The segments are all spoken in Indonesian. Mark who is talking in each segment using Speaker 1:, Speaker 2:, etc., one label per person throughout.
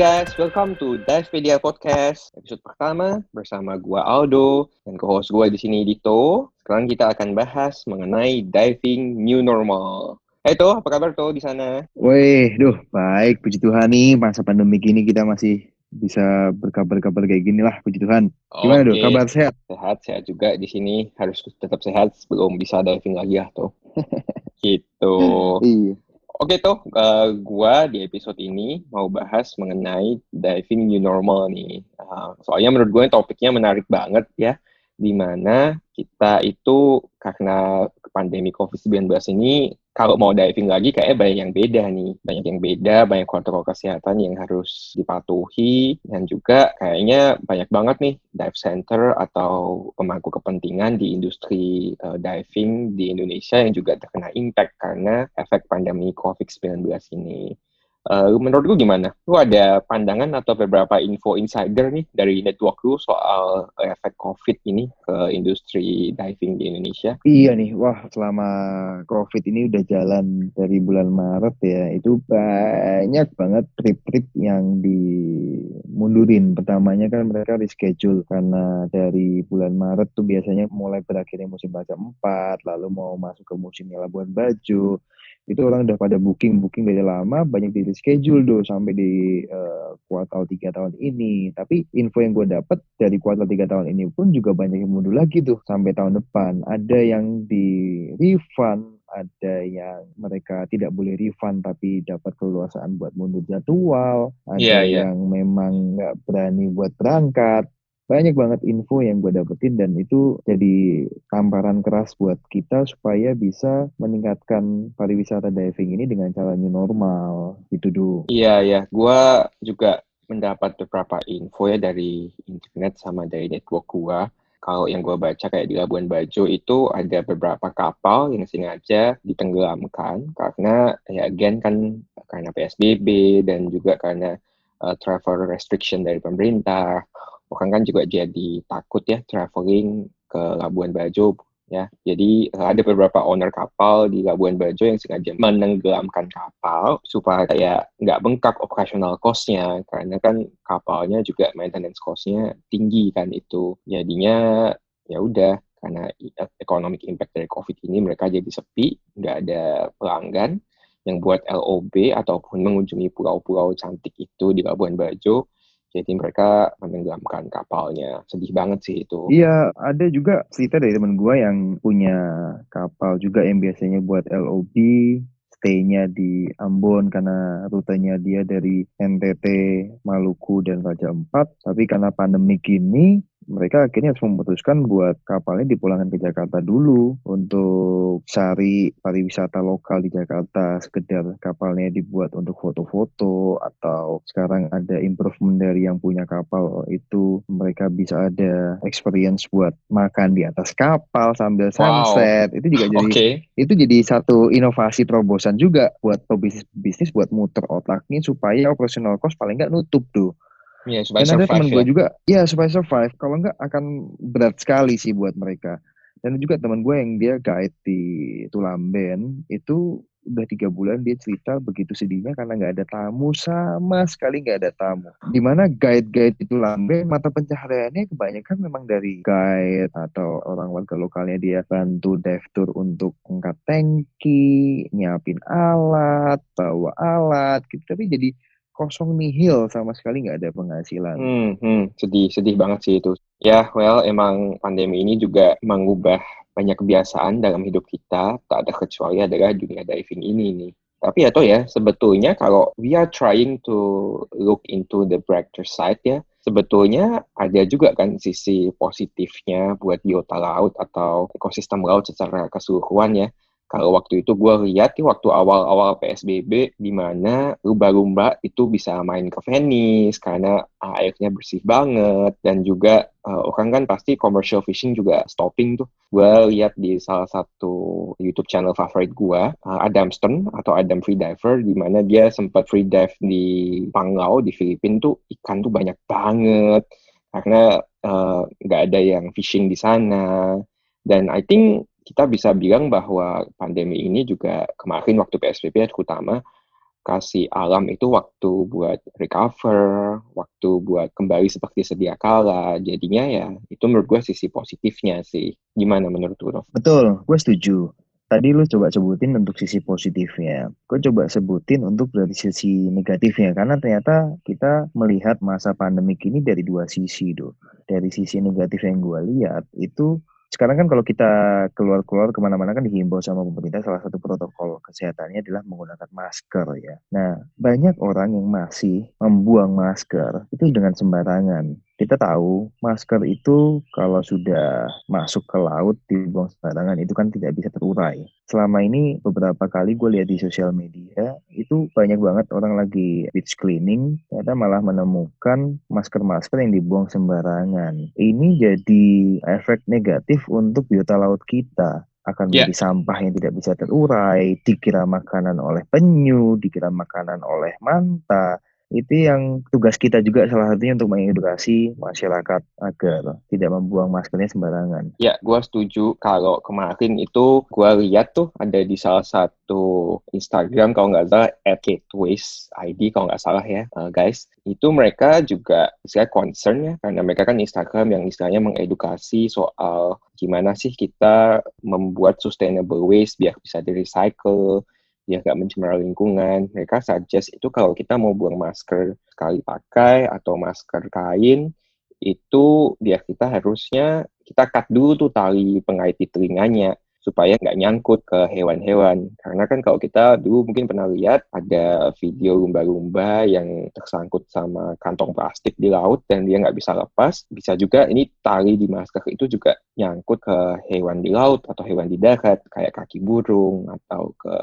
Speaker 1: Guys, welcome to Divepedia Podcast episode pertama bersama gua Aldo dan co-host gua di sini Dito. Sekarang kita akan bahas mengenai diving new normal. Hai To, apa kabar To di sana?
Speaker 2: Wih, duh, baik. Puji Tuhan nih, masa pandemi gini kita masih bisa berkabar-kabar kayak gini lah, puji Tuhan. Gimana. Duh, kabar sehat?
Speaker 1: Sehat, sehat juga di sini. Harus tetap sehat sebelum bisa diving lagi ya To. gitu.
Speaker 2: Iya.
Speaker 1: Oke toh, eh, gua di episode ini mau bahas mengenai diving new normal nih. Uh, soalnya menurut gue topiknya menarik banget ya, di mana kita itu karena pandemi COVID-19 ini, kalau mau diving lagi kayaknya banyak yang beda nih. Banyak yang beda, banyak protokol kesehatan yang harus dipatuhi, dan juga kayaknya banyak banget nih dive center atau pemangku kepentingan di industri uh, diving di Indonesia yang juga terkena impact karena efek pandemi COVID-19 ini. Uh, menurut lu gimana? Lu ada pandangan atau beberapa info insider nih dari network lu soal efek COVID ini ke industri diving di Indonesia?
Speaker 2: Iya nih, wah selama COVID ini udah jalan dari bulan Maret ya, itu banyak banget trip-trip yang dimundurin. Pertamanya kan mereka reschedule karena dari bulan Maret tuh biasanya mulai berakhirnya musim baca 4, lalu mau masuk ke musimnya Labuan Bajo. Itu orang udah pada booking-booking dari lama, banyak di reschedule tuh sampai di uh, kuartal 3 tahun ini. Tapi info yang gue dapet dari kuartal 3 tahun ini pun juga banyak yang mundur lagi tuh sampai tahun depan. Ada yang di refund, ada yang mereka tidak boleh refund tapi dapat keluasaan buat mundur jadwal, ada
Speaker 1: Iya, iya.
Speaker 2: yang memang nggak berani buat berangkat. Banyak banget info yang gue dapetin dan itu jadi tamparan keras buat kita supaya bisa meningkatkan pariwisata diving ini dengan cara new normal gitu do.
Speaker 1: Iya, ya. Gua juga mendapat beberapa info ya dari internet sama dari network gua. Kalau yang gua baca kayak di Labuan Bajo itu ada beberapa kapal yang sengaja ditenggelamkan karena ya again kan karena PSBB dan juga karena uh, travel restriction dari pemerintah. Orang kan juga jadi takut ya traveling ke Labuan Bajo ya. Jadi uh, ada beberapa owner kapal di Labuan Bajo yang sengaja menenggelamkan kapal supaya kayak nggak bengkak operasional cost-nya karena kan kapalnya juga maintenance cost-nya tinggi kan itu. Jadinya ya udah karena economic impact dari COVID ini mereka jadi sepi, nggak ada pelanggan yang buat LOB ataupun mengunjungi pulau-pulau cantik itu di Labuan Bajo. Jadi mereka menenggelamkan kapalnya. Sedih banget sih itu.
Speaker 2: Iya, ada juga cerita dari temen gue yang punya kapal juga yang biasanya buat LOB, stay-nya di Ambon karena rutenya dia dari NTT, Maluku, dan Raja Empat. Tapi karena pandemi ini, mereka akhirnya harus memutuskan buat kapalnya dipulangkan ke Jakarta dulu untuk cari pariwisata lokal di Jakarta sekedar kapalnya dibuat untuk foto-foto atau sekarang ada improvement dari yang punya kapal itu mereka bisa ada experience buat makan di atas kapal sambil sunset wow. itu juga jadi
Speaker 1: okay.
Speaker 2: itu jadi satu inovasi terobosan juga buat pebisnis bisnis buat muter otaknya supaya operational cost paling nggak nutup tuh
Speaker 1: Ya, supaya
Speaker 2: Dan ada teman
Speaker 1: ya.
Speaker 2: gue juga, ya supaya survive. Kalau enggak akan berat sekali sih buat mereka. Dan juga teman gue yang dia guide di Tulamben itu udah tiga bulan dia cerita begitu sedihnya karena nggak ada tamu sama sekali nggak ada tamu. Di mana guide-guide itu lambe mata pencahariannya kebanyakan memang dari guide atau orang warga lokalnya dia bantu dive tour untuk angkat tangki, nyiapin alat, bawa alat gitu. Tapi jadi kosong nihil sama sekali nggak ada penghasilan.
Speaker 1: Hmm, hmm, sedih, sedih banget sih itu. Ya, well, emang pandemi ini juga mengubah banyak kebiasaan dalam hidup kita, tak ada kecuali adalah dunia diving ini nih. Tapi ya toh ya, sebetulnya kalau we are trying to look into the brighter side ya, sebetulnya ada juga kan sisi positifnya buat biota laut atau ekosistem laut secara keseluruhan ya kalau waktu itu gue lihat nih waktu awal-awal PSBB di mana lumba-lumba itu bisa main ke Venice karena airnya bersih banget dan juga uh, orang kan pasti commercial fishing juga stopping tuh. Gue lihat di salah satu YouTube channel favorit gue, uh, Adam Stern atau Adam Freediver, di mana dia sempat free dive di Panglao di Filipina tuh ikan tuh banyak banget karena nggak uh, ada yang fishing di sana. Dan I think kita bisa bilang bahwa pandemi ini juga kemarin waktu PSBB terutama kasih alam itu waktu buat recover, waktu buat kembali seperti sedia kala. Jadinya ya itu menurut gue sisi positifnya sih. Gimana menurut lu?
Speaker 2: Betul, gue setuju. Tadi lu coba sebutin untuk sisi positifnya. Gue coba sebutin untuk dari sisi negatifnya. Karena ternyata kita melihat masa pandemik ini dari dua sisi, tuh. Dari sisi negatif yang gue lihat, itu sekarang kan kalau kita keluar-keluar ke mana-mana kan dihimbau sama pemerintah salah satu protokol kesehatannya adalah menggunakan masker ya. Nah banyak orang yang masih membuang masker itu dengan sembarangan. Kita tahu masker itu kalau sudah masuk ke laut dibuang sembarangan itu kan tidak bisa terurai. Selama ini beberapa kali gue lihat di sosial media itu banyak banget orang lagi beach cleaning ternyata malah menemukan masker-masker yang dibuang sembarangan. Ini jadi efek negatif untuk biota laut kita akan ya. menjadi yeah. sampah yang tidak bisa terurai, dikira makanan oleh penyu, dikira makanan oleh manta, itu yang tugas kita juga salah satunya untuk mengedukasi masyarakat agar tidak membuang maskernya sembarangan.
Speaker 1: Ya, gue setuju. Kalau kemarin itu gue lihat tuh ada di salah satu Instagram kalau nggak salah at ID kalau nggak salah ya uh, guys. Itu mereka juga saya concern ya karena mereka kan Instagram yang istilahnya mengedukasi soal gimana sih kita membuat sustainable waste biar bisa di recycle ya nggak mencemar lingkungan. Mereka suggest itu kalau kita mau buang masker sekali pakai atau masker kain, itu biar kita harusnya kita cut dulu tuh tali pengait di telinganya supaya nggak nyangkut ke hewan-hewan. Karena kan kalau kita dulu mungkin pernah lihat ada video lumba-lumba yang tersangkut sama kantong plastik di laut dan dia nggak bisa lepas. Bisa juga ini tali di masker itu juga nyangkut ke hewan di laut atau hewan di darat kayak kaki burung atau ke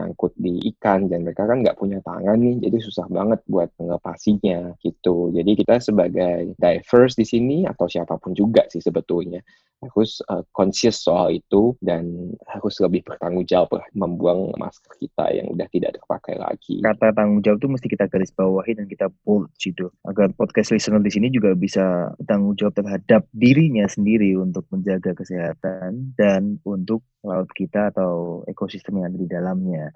Speaker 1: nyangkut di ikan dan mereka kan nggak punya tangan nih jadi susah banget buat melepasinya gitu. Jadi kita sebagai divers di sini atau siapa pun juga sih sebetulnya harus uh, conscious soal itu dan harus lebih bertanggung jawab membuang masker kita yang udah tidak terpakai lagi.
Speaker 2: Kata tanggung jawab itu mesti kita garis bawahi dan kita bold gitu agar podcast listener di sini juga bisa tanggung jawab terhadap dirinya sendiri untuk menjaga kesehatan dan untuk laut kita atau ekosistem yang ada di dalamnya.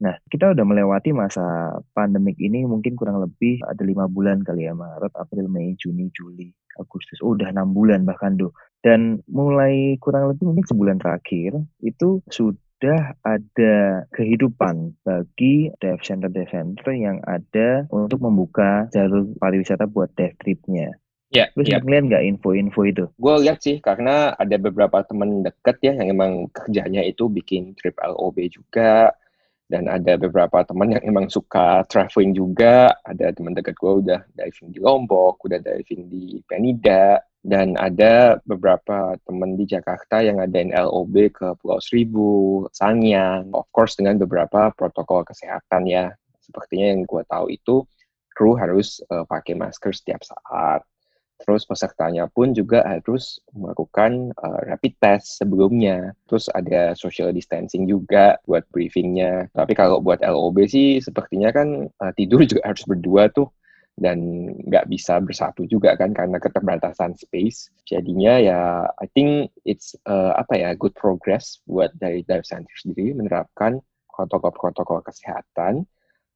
Speaker 2: Nah, kita udah melewati masa pandemik ini mungkin kurang lebih ada lima bulan kali ya, Maret, April, Mei, Juni, Juli, Agustus. Oh, udah enam bulan bahkan tuh. Dan mulai kurang lebih mungkin sebulan terakhir itu sudah ada kehidupan bagi dive center dive center yang ada untuk membuka jalur pariwisata buat dive tripnya. Ya, Lu ya. ngeliat nggak info-info itu?
Speaker 1: Gue lihat sih, karena ada beberapa temen deket ya yang emang kerjanya itu bikin trip LOB juga, dan ada beberapa teman yang emang suka traveling juga ada teman dekat gue udah diving di Lombok udah diving di Penida dan ada beberapa teman di Jakarta yang ada LOB ke Pulau Seribu, Sanyang, of course dengan beberapa protokol kesehatan ya. Sepertinya yang gue tahu itu kru harus uh, pakai masker setiap saat. Terus pesertanya pun juga harus melakukan uh, rapid test sebelumnya. Terus ada social distancing juga buat briefingnya. Tapi kalau buat LOB sih sepertinya kan uh, tidur juga harus berdua tuh dan nggak bisa bersatu juga kan karena keterbatasan space. Jadinya ya I think it's uh, apa ya good progress buat dari dive center sendiri menerapkan protokol-protokol kesehatan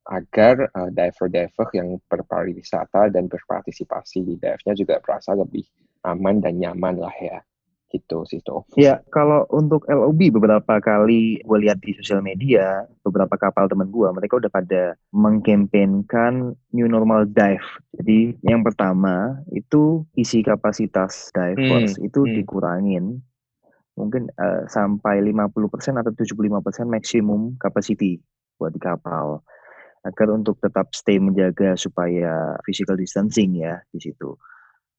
Speaker 1: agar uh, diver-diver yang berpariwisata dan berpartisipasi di dive-nya juga merasa lebih aman dan nyaman lah ya gitu sih tuh.
Speaker 2: Ya kalau untuk LOB beberapa kali gue lihat di sosial media beberapa kapal teman gue mereka udah pada mengkampanyekan new normal dive. Jadi yang pertama itu isi kapasitas divers hmm. itu hmm. dikurangin mungkin uh, sampai 50% atau 75% maksimum capacity buat di kapal agar untuk tetap stay menjaga supaya physical distancing ya di situ.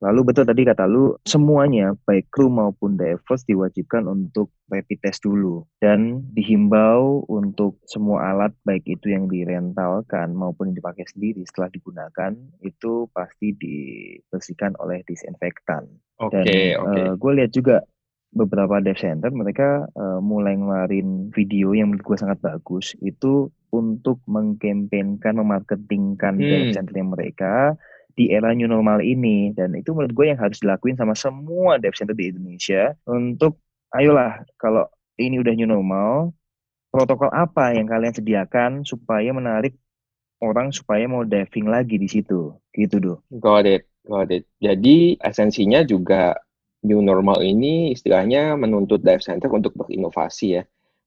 Speaker 2: Lalu betul tadi kata lu semuanya baik kru maupun divers diwajibkan untuk rapid test dulu dan dihimbau untuk semua alat baik itu yang direntalkan maupun yang dipakai sendiri setelah digunakan itu pasti dibersihkan oleh disinfektan. Oke, okay, oke. Okay. Uh, gue lihat juga beberapa dev center mereka uh, mulai ngeluarin video yang menurut gue sangat bagus itu untuk mengkampanyekan, memarketingkan hmm. dev centernya mereka di era new normal ini dan itu menurut gue yang harus dilakuin sama semua dev center di Indonesia untuk ayolah kalau ini udah new normal protokol apa yang kalian sediakan supaya menarik orang supaya mau diving lagi di situ. Gitu, Do.
Speaker 1: Got it, got it. Jadi esensinya juga new normal ini istilahnya menuntut dive center untuk berinovasi ya.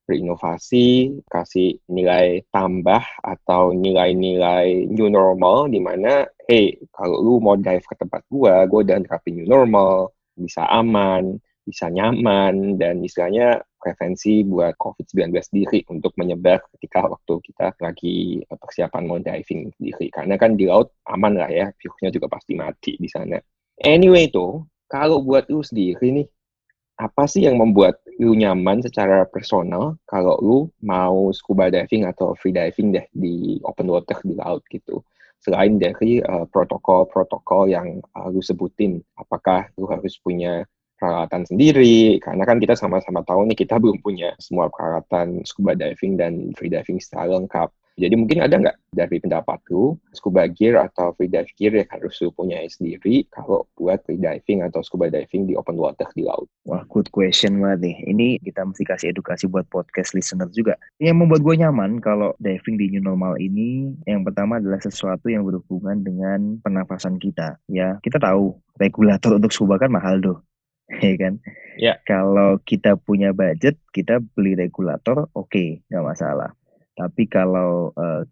Speaker 1: Berinovasi, kasih nilai tambah atau nilai-nilai new normal di mana, hey, kalau lu mau dive ke tempat gua, gua udah terapin new normal, bisa aman, bisa nyaman, dan istilahnya prevensi buat COVID-19 sendiri untuk menyebar ketika waktu kita lagi persiapan mau diving sendiri. Karena kan di laut aman lah ya, virusnya juga pasti mati di sana. Anyway tuh, kalau buat lu sendiri nih, apa sih yang membuat lu nyaman secara personal kalau lu mau scuba diving atau free diving deh di open water di laut gitu? Selain dari eh, protokol-protokol yang uh, lu sebutin, apakah lu harus punya peralatan sendiri karena kan kita sama-sama tahu nih kita belum punya semua peralatan scuba diving dan free diving secara lengkap. Jadi mungkin ada nggak dari pendapat lu scuba gear atau free dive gear yang harus lu punya sendiri kalau buat free diving atau scuba diving di open water di laut?
Speaker 2: Wah, good question banget nih. Ini kita mesti kasih edukasi buat podcast listener juga. Yang membuat gue nyaman kalau diving di new normal ini, yang pertama adalah sesuatu yang berhubungan dengan pernafasan kita. Ya, kita tahu regulator untuk scuba kan mahal tuh ya kan?
Speaker 1: Ya.
Speaker 2: Kalau kita punya budget, kita beli regulator, oke, okay, nggak masalah. Tapi kalau uh,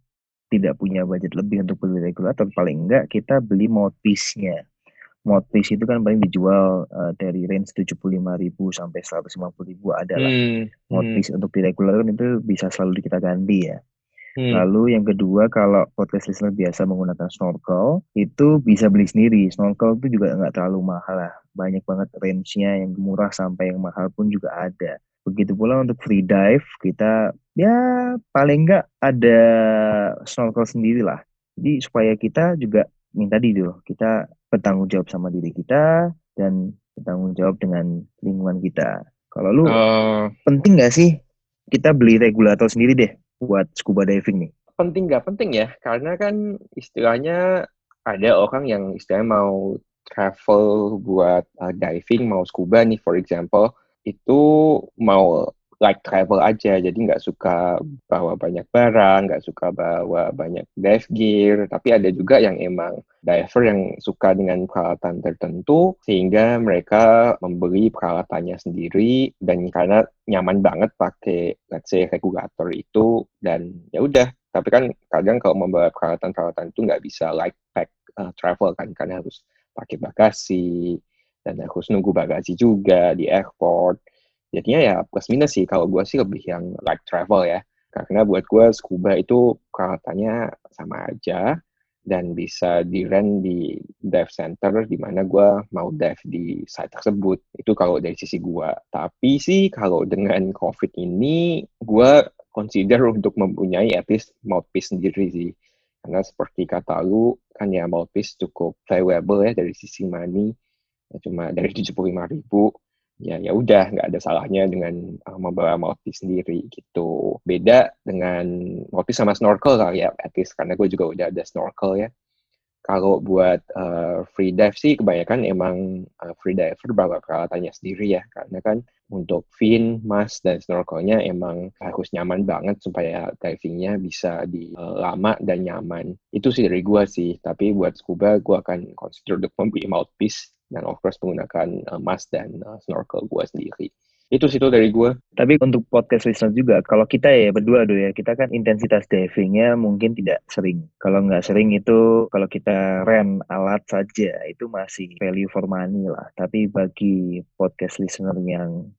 Speaker 2: tidak punya budget lebih untuk beli regulator, paling enggak kita beli mouthpiece-nya. Mouthpiece itu kan paling dijual uh, dari range 75.000 sampai 150.000 adalah. Hmm. Hmm. untuk di regulator itu bisa selalu kita ganti ya. Hmm. Lalu yang kedua kalau podcast listener biasa menggunakan snorkel itu bisa beli sendiri. Snorkel itu juga nggak terlalu mahal lah. Banyak banget range-nya yang murah sampai yang mahal pun juga ada. Begitu pula untuk free dive kita ya paling nggak ada snorkel sendiri lah. Jadi supaya kita juga minta tadi dulu kita bertanggung jawab sama diri kita dan bertanggung jawab dengan lingkungan kita. Kalau lu uh, penting nggak sih kita beli regulator sendiri deh buat scuba diving nih?
Speaker 1: Penting nggak penting ya, karena kan istilahnya ada orang yang istilahnya mau travel buat uh, diving, mau scuba nih for example, itu mau like travel aja, jadi nggak suka bawa banyak barang, nggak suka bawa banyak dive gear, tapi ada juga yang emang diver yang suka dengan peralatan tertentu, sehingga mereka membeli peralatannya sendiri, dan karena nyaman banget pakai, let's say, regulator itu, dan ya udah, tapi kan kadang kalau membawa peralatan-peralatan itu nggak bisa like pack uh, travel kan, karena harus pakai bagasi, dan harus nunggu bagasi juga di airport, jadinya ya plus minus sih kalau gue sih lebih yang like travel ya. Karena buat gue scuba itu peralatannya sama aja dan bisa di rent di dive center di mana gue mau dive di site tersebut. Itu kalau dari sisi gue tapi sih kalau dengan covid ini gue consider untuk mempunyai at least mouthpiece sendiri sih. Karena seperti kata lu kan ya mouthpiece cukup valuable ya dari sisi money cuma dari tujuh puluh lima ribu ya ya udah nggak ada salahnya dengan uh, membawa mouthpiece sendiri gitu beda dengan mouthpiece sama snorkel kali ya at least karena gue juga udah ada snorkel ya kalau buat uh, free dive sih kebanyakan emang uh, free diver bawa peralatannya sendiri ya karena kan untuk fin, mask dan snorkelnya emang harus nyaman banget supaya divingnya bisa di uh, lama dan nyaman. Itu sih dari gue sih. Tapi buat scuba gue akan consider untuk membeli mouthpiece dan of course menggunakan uh, mask dan uh, snorkel gue sendiri. Itu situ dari gue.
Speaker 2: Tapi untuk podcast listener juga, kalau kita ya berdua dulu ya, kita kan intensitas divingnya mungkin tidak sering. Kalau nggak sering itu, kalau kita rent alat saja, itu masih value for money lah. Tapi bagi podcast listener yang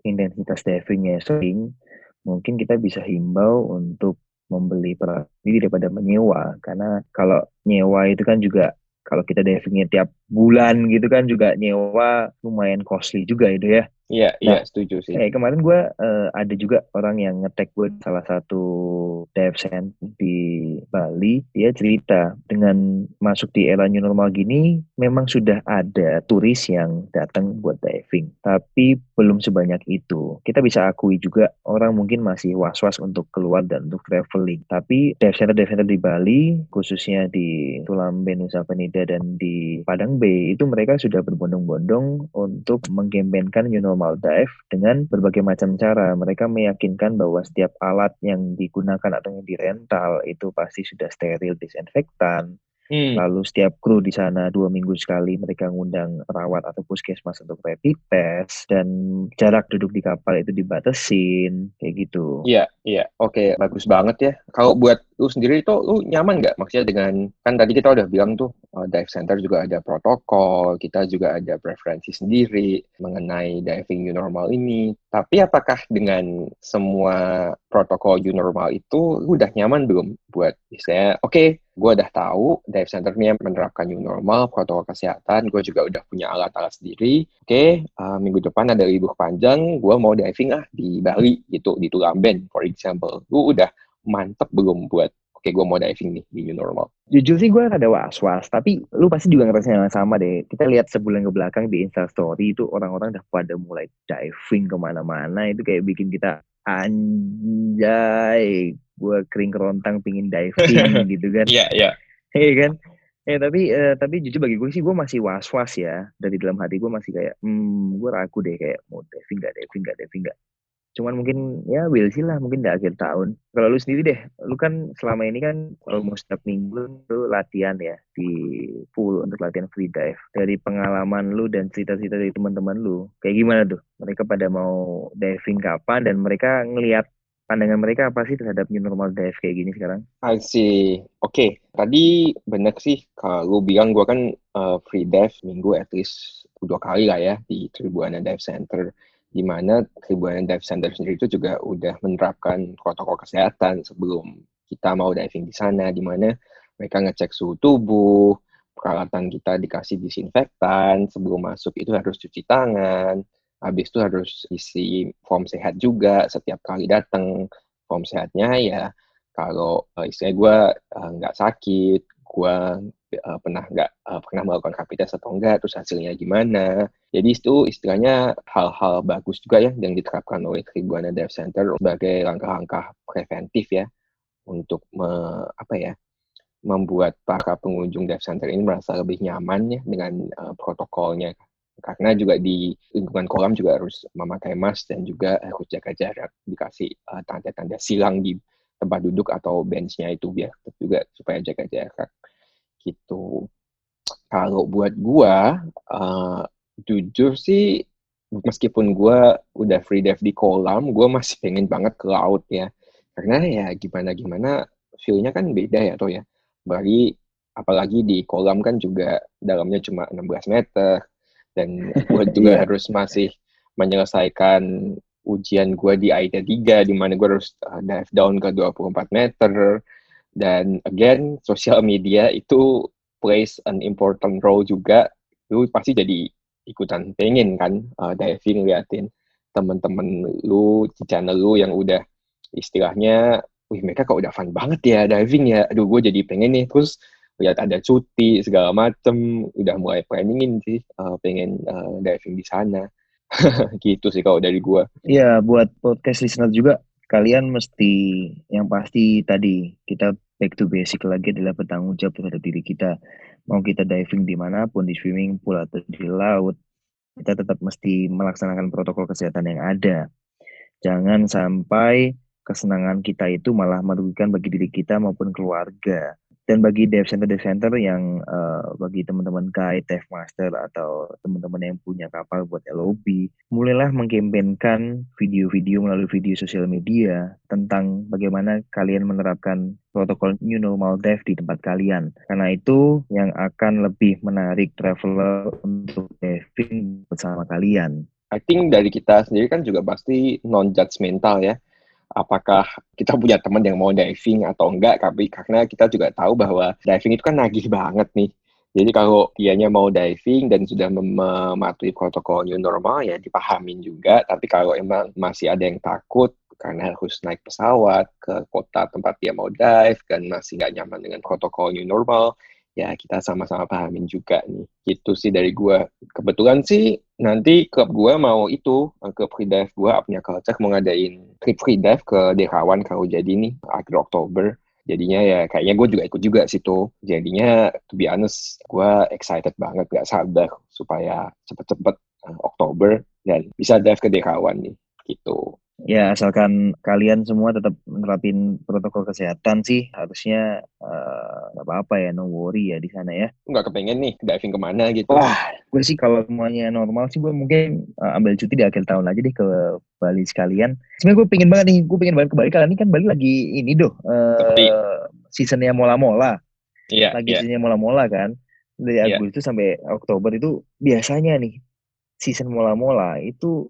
Speaker 2: intensitas divingnya sering, mungkin kita bisa himbau untuk membeli peralatan daripada menyewa. Karena kalau nyewa itu kan juga kalau kita divingnya tiap bulan gitu kan juga nyewa lumayan costly juga itu ya.
Speaker 1: Iya, iya, nah, setuju sih.
Speaker 2: Kayak kemarin gue uh, ada juga orang yang ngetek gue salah satu center di Bali, dia cerita dengan masuk di era new normal gini, memang sudah ada turis yang datang buat diving, tapi belum sebanyak itu. Kita bisa akui juga orang mungkin masih was-was untuk keluar dan untuk traveling, tapi dive center dive center di Bali, khususnya di Tulamben, Nusa Penida dan di Padang Bay, itu mereka sudah berbondong-bondong untuk menggembenkan new normal normal dive dengan berbagai macam cara. Mereka meyakinkan bahwa setiap alat yang digunakan atau yang dirental itu pasti sudah steril disinfektan, Hmm. Lalu setiap kru di sana dua minggu sekali mereka ngundang perawat atau puskesmas untuk rapid test dan jarak duduk di kapal itu dibatasin kayak gitu.
Speaker 1: Iya, iya. Oke, bagus banget ya. Kalau buat lu sendiri itu lu nyaman nggak maksudnya dengan kan tadi kita udah bilang tuh uh, dive center juga ada protokol, kita juga ada preferensi sendiri mengenai diving new normal ini. Tapi apakah dengan semua protokol new normal itu lu udah nyaman belum buat istilahnya oke okay, gue udah tahu dive center ini menerapkan new normal, protokol kesehatan, gue juga udah punya alat-alat sendiri. Oke, okay, uh, minggu depan ada libur panjang, gue mau diving ah di Bali gitu, di Tulamben, for example. Gue udah mantep belum buat oke okay, gue mau diving nih di new normal.
Speaker 2: Jujur sih gue ada was-was, tapi lu pasti juga ngerasain yang sama deh. Kita lihat sebulan ke belakang di Instastory itu orang-orang udah pada mulai diving ke mana-mana, itu kayak bikin kita anjay gue kering kerontang pingin diving gitu kan.
Speaker 1: Iya iya.
Speaker 2: Iya kan? Eh tapi uh, tapi jujur bagi gue sih gue masih was was ya. Dari dalam hati gue masih kayak hmm gue ragu deh kayak mau diving gak diving gak diving gak cuman mungkin ya will sih lah mungkin di akhir tahun kalau lu sendiri deh lu kan selama ini kan kalau mau setiap minggu lu latihan ya di full untuk latihan free dive dari pengalaman lu dan cerita-cerita dari teman-teman lu kayak gimana tuh mereka pada mau diving kapan dan mereka ngelihat pandangan mereka apa sih terhadap new normal dive kayak gini sekarang?
Speaker 1: I see. Oke, okay. tadi bener sih kalau bilang gue kan uh, free dive minggu at least dua kali lah ya di Tribuana Dive Center di mana Tribuana Dive Center sendiri itu juga udah menerapkan protokol kesehatan sebelum kita mau diving di sana, di mana mereka ngecek suhu tubuh, peralatan kita dikasih disinfektan, sebelum masuk itu harus cuci tangan, habis itu harus isi form sehat juga setiap kali datang. Form sehatnya ya kalau uh, istilah gue uh, nggak sakit, gue uh, pernah nggak uh, pernah melakukan rapid test atau enggak, terus hasilnya gimana. Jadi itu istilahnya hal-hal bagus juga ya yang diterapkan oleh Tribuana Dev Center sebagai langkah-langkah preventif ya untuk me, apa ya membuat para pengunjung Dev Center ini merasa lebih nyaman ya dengan uh, protokolnya karena juga di lingkungan kolam juga harus memakai mask dan juga harus jaga jarak dikasih uh, tanda-tanda silang di tempat duduk atau benchnya itu biar juga supaya jaga jarak gitu kalau buat gua uh, jujur sih meskipun gue udah free dive di kolam, gue masih pengen banget ke laut ya. Karena ya gimana-gimana feel-nya kan beda ya tuh ya. Bagi apalagi di kolam kan juga dalamnya cuma 16 meter. Dan gue juga yeah. harus masih menyelesaikan ujian gue di AITA 3 di mana gue harus uh, dive down ke 24 meter. Dan again, sosial media itu plays an important role juga. Lu pasti jadi ikutan pengen kan uh, diving liatin temen-temen lu channel lu yang udah istilahnya wih mereka kok udah fun banget ya diving ya. Aduh gue jadi pengen nih. Terus lihat ada cuti segala macem udah mulai planningin sih uh, pengen uh, diving di sana. Gitu sih kalau dari gue
Speaker 2: Iya buat podcast listener juga kalian mesti yang pasti tadi kita back to basic lagi adalah bertanggung jawab terhadap diri kita. Mau kita diving di mana pun di swimming pool atau di laut kita tetap mesti melaksanakan protokol kesehatan yang ada. Jangan sampai kesenangan kita itu malah merugikan bagi diri kita maupun keluarga dan bagi dev center dev center yang uh, bagi teman-teman dev master atau teman-teman yang punya kapal buat LOB mulailah mengkampanyekan video-video melalui video sosial media tentang bagaimana kalian menerapkan protokol new normal dev di tempat kalian. Karena itu yang akan lebih menarik traveler untuk diving bersama kalian.
Speaker 1: I think dari kita sendiri kan juga pasti non judgmental ya apakah kita punya teman yang mau diving atau enggak tapi karena kita juga tahu bahwa diving itu kan nagih banget nih. Jadi kalau dianya mau diving dan sudah mematuhi protokol new normal ya dipahamin juga. Tapi kalau emang masih ada yang takut karena harus naik pesawat ke kota tempat dia mau dive dan masih nggak nyaman dengan protokol new normal ya kita sama-sama pahamin juga nih. Gitu sih dari gue. Kebetulan sih nanti klub gue mau itu, ke free dive gue, punya culture mau ngadain trip free dive ke Dekawan kalau jadi nih, akhir Oktober. Jadinya ya kayaknya gue juga ikut juga situ. Jadinya to be honest, gue excited banget, gak sabar supaya cepet-cepet uh, Oktober dan bisa dive ke Dekawan nih gitu.
Speaker 2: Ya, asalkan kalian semua tetap menerapin protokol kesehatan sih, harusnya uh, nggak apa-apa ya, no worry ya di sana ya.
Speaker 1: Nggak kepengen nih diving ke mana gitu.
Speaker 2: Wah, gue sih kalau semuanya normal sih gue mungkin uh, ambil cuti di akhir tahun aja deh ke Bali sekalian. Sebenarnya gue pengen banget nih, gue pengen banget ke Bali. Kali ini kan Bali lagi ini doh, uh, seasonnya mola-mola.
Speaker 1: Iya,
Speaker 2: Lagi yeah. seasonnya mola-mola kan. Dari yeah. Agustus sampai Oktober itu biasanya nih, season mola-mola itu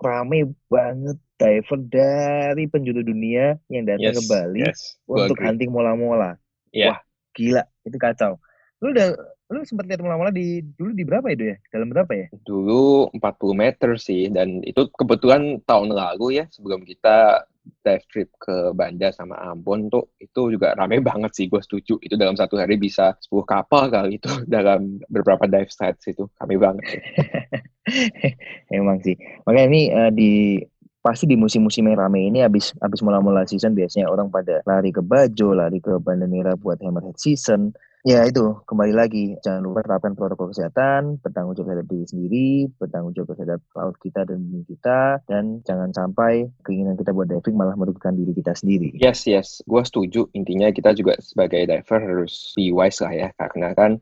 Speaker 2: rame banget diver dari penjuru dunia yang datang yes, ke Bali yes, untuk hunting mola-mola. Yeah. Wah, gila, itu kacau. Lu udah lu sempat lihat mola-mola di dulu di berapa itu ya? Dalam berapa ya?
Speaker 1: Dulu 40 meter sih dan itu kebetulan tahun lalu ya sebelum kita dive trip ke Banda sama Ambon tuh itu juga rame banget sih gue setuju. Itu dalam satu hari bisa 10 kapal kali itu dalam beberapa dive sites itu. Rame banget.
Speaker 2: Emang sih. Makanya ini uh, di pasti di musim-musim yang rame ini habis habis mula-mula season biasanya orang pada lari ke Bajo, lari ke Banda Nera buat hammerhead season. Ya itu, kembali lagi, jangan lupa terapkan protokol kesehatan, bertanggung jawab terhadap diri sendiri, bertanggung jawab terhadap laut kita dan bumi kita, dan jangan sampai keinginan kita buat diving malah merugikan diri kita sendiri.
Speaker 1: Yes, yes, gue setuju. Intinya kita juga sebagai diver harus be wise lah ya, karena kan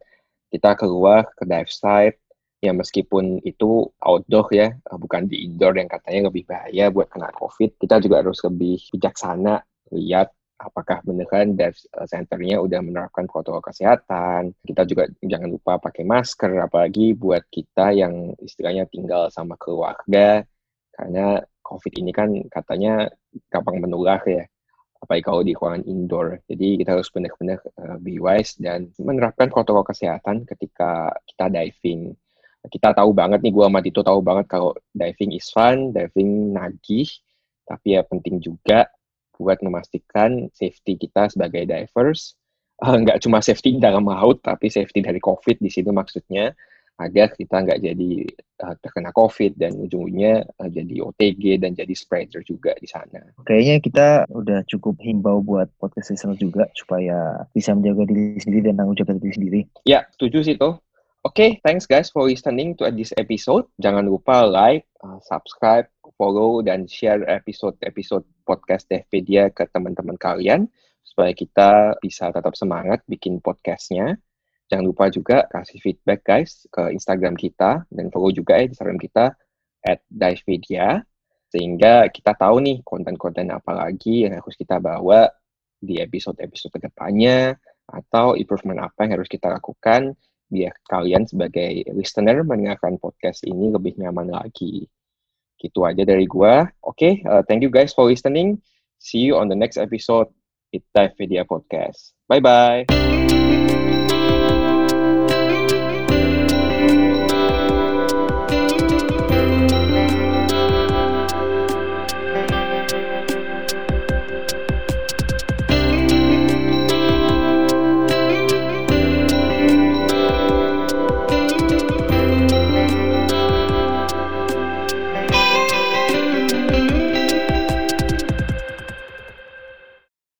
Speaker 1: kita keluar ke dive site, ya meskipun itu outdoor ya, bukan di indoor yang katanya lebih bahaya buat kena COVID, kita juga harus lebih bijaksana lihat apakah beneran dive eh, centernya udah menerapkan protokol kesehatan. Kita juga jangan lupa pakai masker, apalagi buat kita yang istilahnya tinggal sama keluarga, karena COVID ini kan katanya gampang menular ya, apalagi kalau di ruangan indoor. Jadi kita harus benar-benar uh, be wise dan menerapkan protokol kesehatan ketika kita diving. Kita tahu banget nih, gue sama Tito tahu banget kalau diving is fun, diving nagih, tapi ya penting juga buat memastikan safety kita sebagai divers uh, nggak cuma safety dalam laut tapi safety dari COVID di situ maksudnya agar kita nggak jadi uh, terkena COVID dan ujung-ujungnya uh, jadi OTG dan jadi spreader juga di sana.
Speaker 2: Kayaknya kita udah cukup himbau buat podcast listener juga supaya bisa menjaga diri sendiri dan tanggung jawab diri sendiri.
Speaker 1: Ya, setuju sih tuh. Oke, okay, thanks guys for listening to this episode. Jangan lupa like, uh, subscribe, follow, dan share episode-episode podcast Devpedia ke teman-teman kalian supaya kita bisa tetap semangat bikin podcastnya. Jangan lupa juga kasih feedback guys ke Instagram kita dan follow juga ya Instagram kita at Divepedia sehingga kita tahu nih konten-konten apa lagi yang harus kita bawa di episode-episode ke depannya atau improvement apa yang harus kita lakukan biar kalian sebagai listener mendengarkan podcast ini lebih nyaman lagi. Gitu aja dari gua. Oke, okay, uh, thank you guys for listening. See you on the next episode It Dive Video Podcast. Bye-bye.